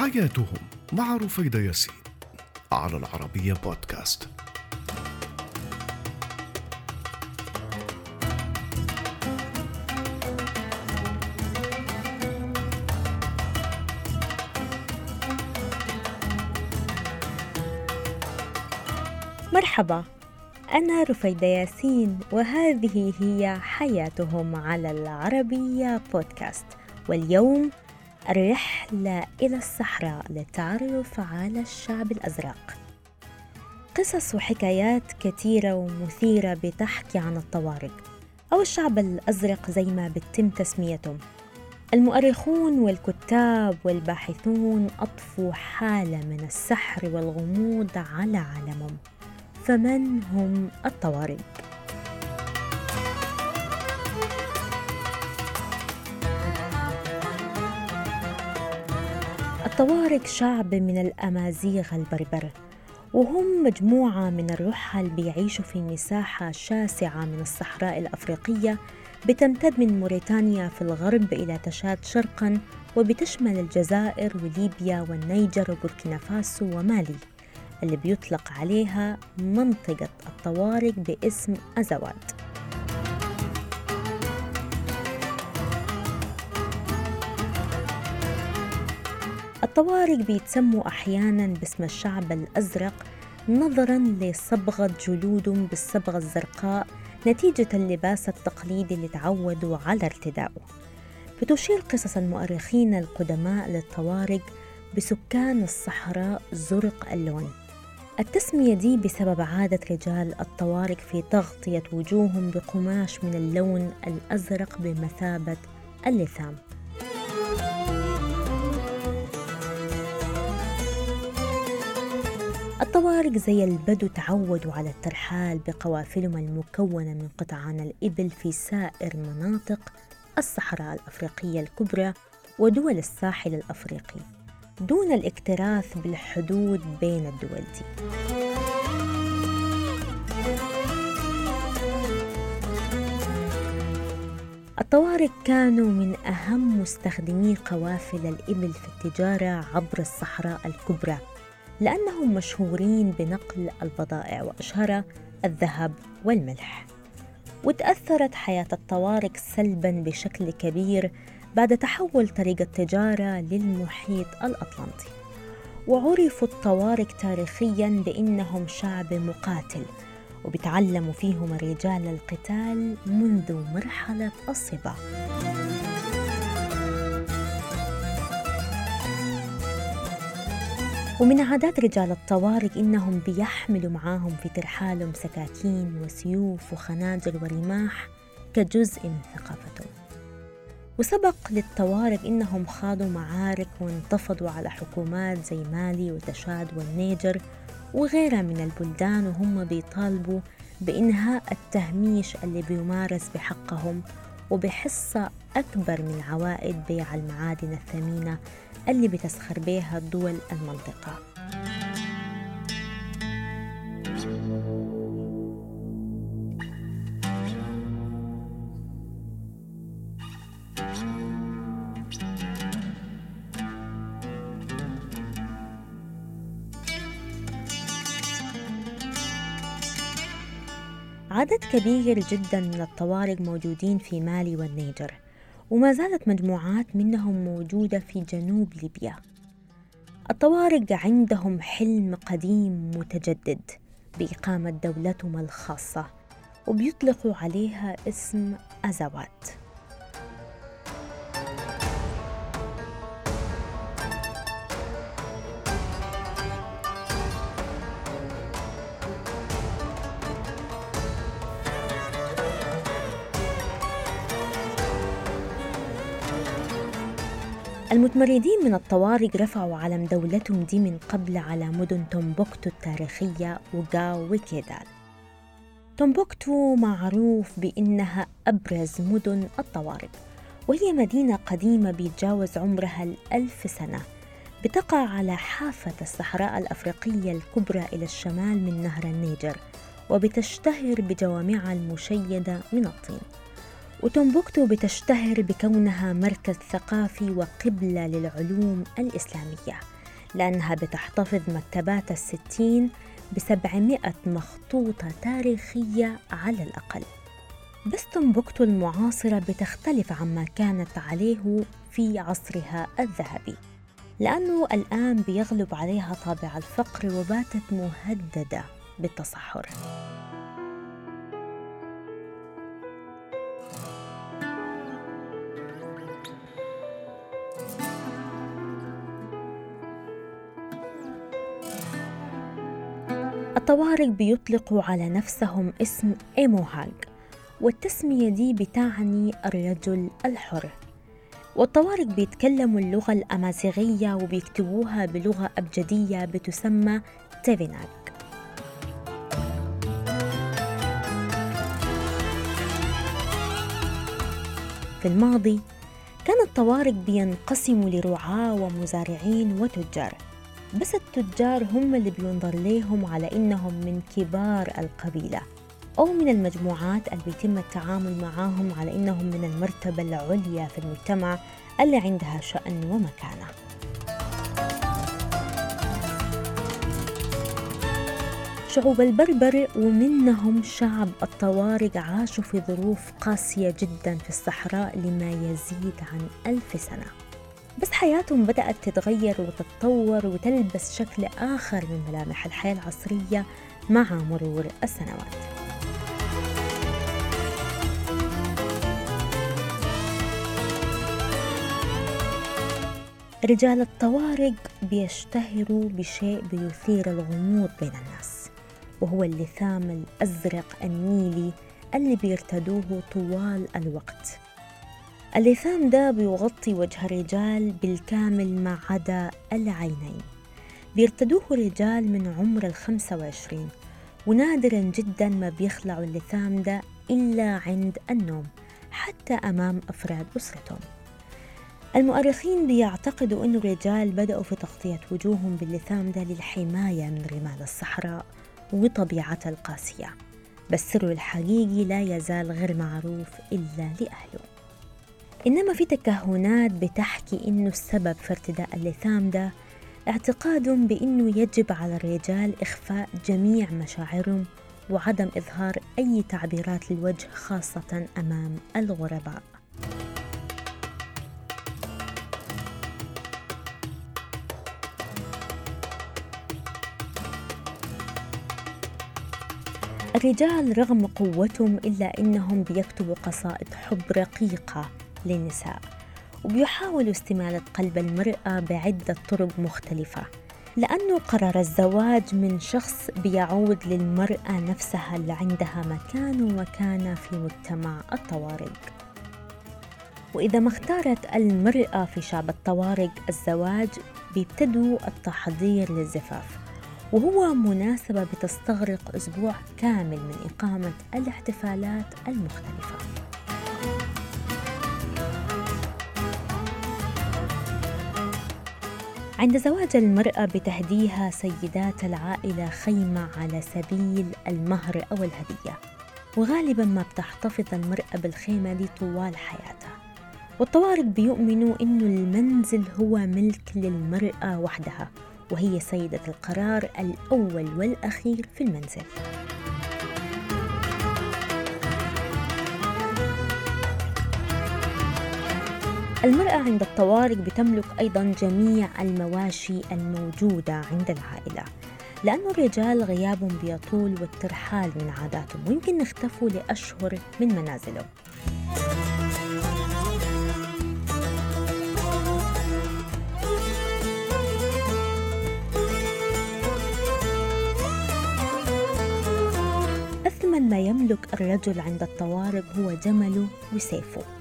حياتهم مع رفيدة ياسين على العربية بودكاست. مرحبا أنا رفيدة ياسين وهذه هي حياتهم على العربية بودكاست. واليوم الرحلة إلى الصحراء للتعرف على الشعب الأزرق. قصص وحكايات كثيرة ومثيرة بتحكي عن الطوارق أو الشعب الأزرق زي ما بتم تسميتهم. المؤرخون والكتاب والباحثون أضفوا حالة من السحر والغموض على عالمهم. فمن هم الطوارق؟ الطوارق شعب من الأمازيغ البربر وهم مجموعة من الرحل بيعيشوا في مساحة شاسعة من الصحراء الأفريقية بتمتد من موريتانيا في الغرب إلى تشاد شرقا وبتشمل الجزائر وليبيا والنيجر وبوركينا فاسو ومالي اللي بيطلق عليها منطقة الطوارق باسم أزواد الطوارق بيتسموا أحيانا باسم الشعب الأزرق نظرا لصبغة جلودهم بالصبغة الزرقاء نتيجة اللباس التقليدي اللي تعودوا على ارتداؤه. بتشير قصص المؤرخين القدماء للطوارق بسكان الصحراء زرق اللون. التسمية دي بسبب عادة رجال الطوارق في تغطية وجوههم بقماش من اللون الأزرق بمثابة اللثام الطوارق زي البدو تعودوا على الترحال بقوافلهم المكونة من قطعان الإبل في سائر مناطق الصحراء الأفريقية الكبرى ودول الساحل الأفريقي دون الاكتراث بالحدود بين الدول دي. الطوارق كانوا من أهم مستخدمي قوافل الإبل في التجارة عبر الصحراء الكبرى. لأنهم مشهورين بنقل البضائع وأشهرها الذهب والملح. وتأثرت حياة الطوارق سلبا بشكل كبير بعد تحول طريق التجارة للمحيط الأطلنطي. وعرفوا الطوارق تاريخيا بأنهم شعب مقاتل وبتعلموا فيهم الرجال القتال منذ مرحلة الصبا. ومن عادات رجال الطوارق إنهم بيحملوا معاهم في ترحالهم سكاكين وسيوف وخناجر ورماح كجزء من ثقافتهم وسبق للطوارق إنهم خاضوا معارك وانتفضوا على حكومات زي مالي وتشاد والنيجر وغيرها من البلدان وهم بيطالبوا بإنهاء التهميش اللي بيمارس بحقهم وبحصة أكبر من عوائد بيع المعادن الثمينة اللي بتسخر بها دول المنطقة. عدد كبير جدا من الطوارق موجودين في مالي والنيجر. وما زالت مجموعات منهم موجودة في جنوب ليبيا. الطوارق عندهم حلم قديم متجدد بإقامة دولتهم الخاصة وبيطلقوا عليها اسم أزوات. المتمردين من الطوارق رفعوا علم دولتهم دي من قبل على مدن تومبوكتو التاريخية وغاو وكيدال تومبوكتو معروف بأنها أبرز مدن الطوارق وهي مدينة قديمة بيتجاوز عمرها الألف سنة بتقع على حافة الصحراء الأفريقية الكبرى إلى الشمال من نهر النيجر وبتشتهر بجوامعها المشيدة من الطين. وتومبوكتو بتشتهر بكونها مركز ثقافي وقبلة للعلوم الإسلامية لأنها بتحتفظ مكتبات الستين بسبعمائة مخطوطة تاريخية على الأقل. بس تنبكتو المعاصرة بتختلف عما كانت عليه في عصرها الذهبي لأنه الآن بيغلب عليها طابع الفقر وباتت مهددة بالتصحر. الطوارق بيطلقوا على نفسهم اسم إيموهاج والتسمية دي بتعني الرجل الحر. والطوارق بيتكلموا اللغة الأمازيغية وبيكتبوها بلغة أبجدية بتسمى تيفيناك في الماضي كان الطوارق بينقسموا لرعاة ومزارعين وتجار بس التجار هم اللي بينظر ليهم على إنهم من كبار القبيلة أو من المجموعات اللي بيتم التعامل معاهم على إنهم من المرتبة العليا في المجتمع اللي عندها شأن ومكانة. شعوب البربر ومنهم شعب الطوارق عاشوا في ظروف قاسية جدا في الصحراء لما يزيد عن ألف سنة. بس حياتهم بدأت تتغير وتتطور وتلبس شكل آخر من ملامح الحياة العصرية مع مرور السنوات. رجال الطوارق بيشتهروا بشيء بيثير الغموض بين الناس وهو اللثام الأزرق النيلي اللي بيرتدوه طوال الوقت. اللثام ده بيغطي وجه الرجال بالكامل ما عدا العينين. بيرتدوه رجال من عمر الخمسة وعشرين ونادرا جدا ما بيخلعوا اللثام ده إلا عند النوم حتى أمام أفراد أسرتهم. المؤرخين بيعتقدوا أن الرجال بدأوا في تغطية وجوههم باللثام ده للحماية من رمال الصحراء وطبيعتها القاسية. بس سره الحقيقي لا يزال غير معروف إلا لأهله. إنما في تكهنات بتحكي إنه السبب في ارتداء اللثام ده اعتقادهم بإنه يجب على الرجال إخفاء جميع مشاعرهم وعدم إظهار أي تعبيرات للوجه خاصة أمام الغرباء. الرجال رغم قوتهم إلا أنهم بيكتبوا قصائد حب رقيقة للنساء وبيحاولوا استمالة قلب المرأة بعدة طرق مختلفة لأنه قرار الزواج من شخص بيعود للمرأة نفسها اللي عندها مكان ومكانة في مجتمع الطوارق وإذا ما اختارت المرأة في شعب الطوارق الزواج بيبتدوا التحضير للزفاف وهو مناسبة بتستغرق أسبوع كامل من إقامة الاحتفالات المختلفة. عند زواج المرأة بتهديها سيدات العائلة خيمة على سبيل المهر أو الهدية. وغالبا ما بتحتفظ المرأة بالخيمة دي طوال حياتها. والطوارق بيؤمنوا إنه المنزل هو ملك للمرأة وحدها وهي سيدة القرار الأول والأخير في المنزل. المرأة عند الطوارق بتملك أيضا جميع المواشي الموجودة عند العائلة لأن الرجال غيابهم بيطول والترحال من عاداتهم ويمكن اختفوا لأشهر من منازلهم. أثمن ما يملك الرجل عند الطوارق هو جمله وسيفه.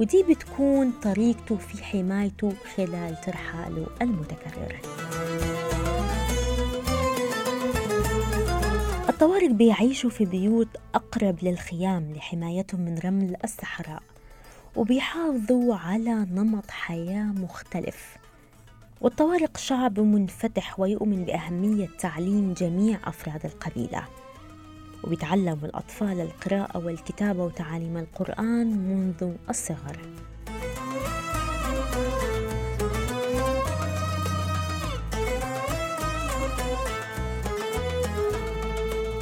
ودي بتكون طريقته في حمايته خلال ترحاله المتكرر. الطوارق بيعيشوا في بيوت أقرب للخيام لحمايتهم من رمل الصحراء وبيحافظوا على نمط حياة مختلف. والطوارق شعب منفتح ويؤمن بأهمية تعليم جميع أفراد القبيلة. وبيتعلم الأطفال القراءة والكتابة وتعاليم القرآن منذ الصغر.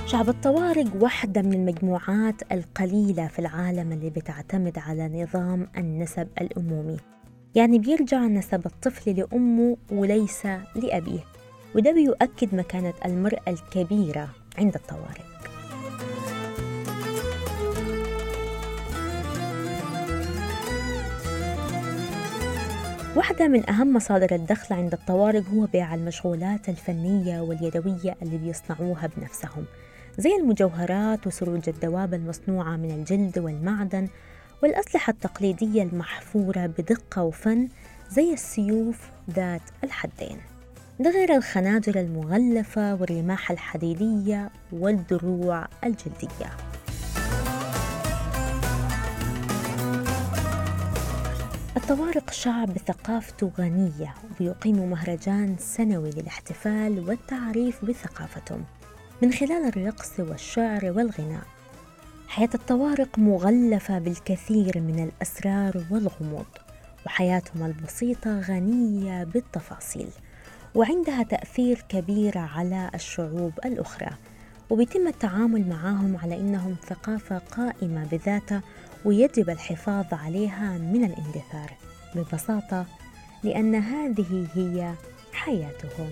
شعب الطوارق واحدة من المجموعات القليلة في العالم اللي بتعتمد على نظام النسب الأمومي. يعني بيرجع نسب الطفل لأمه وليس لأبيه. وده بيؤكد مكانة المرأة الكبيرة عند الطوارق واحدة من أهم مصادر الدخل عند الطوارق هو بيع المشغولات الفنية واليدوية اللي بيصنعوها بنفسهم زي المجوهرات وسروج الدواب المصنوعة من الجلد والمعدن والأسلحة التقليدية المحفورة بدقة وفن زي السيوف ذات الحدين. ده غير الخناجر المغلفة والرماح الحديدية والدروع الجلدية. الطوارق شعب ثقافته غنية ويقيم مهرجان سنوي للاحتفال والتعريف بثقافتهم من خلال الرقص والشعر والغناء. حياة الطوارق مغلفة بالكثير من الأسرار والغموض وحياتهم البسيطة غنية بالتفاصيل وعندها تأثير كبير على الشعوب الأخرى. وبيتم التعامل معهم على إنهم ثقافة قائمة بذاتها ويجب الحفاظ عليها من الاندثار ببساطة لأن هذه هي حياتهم.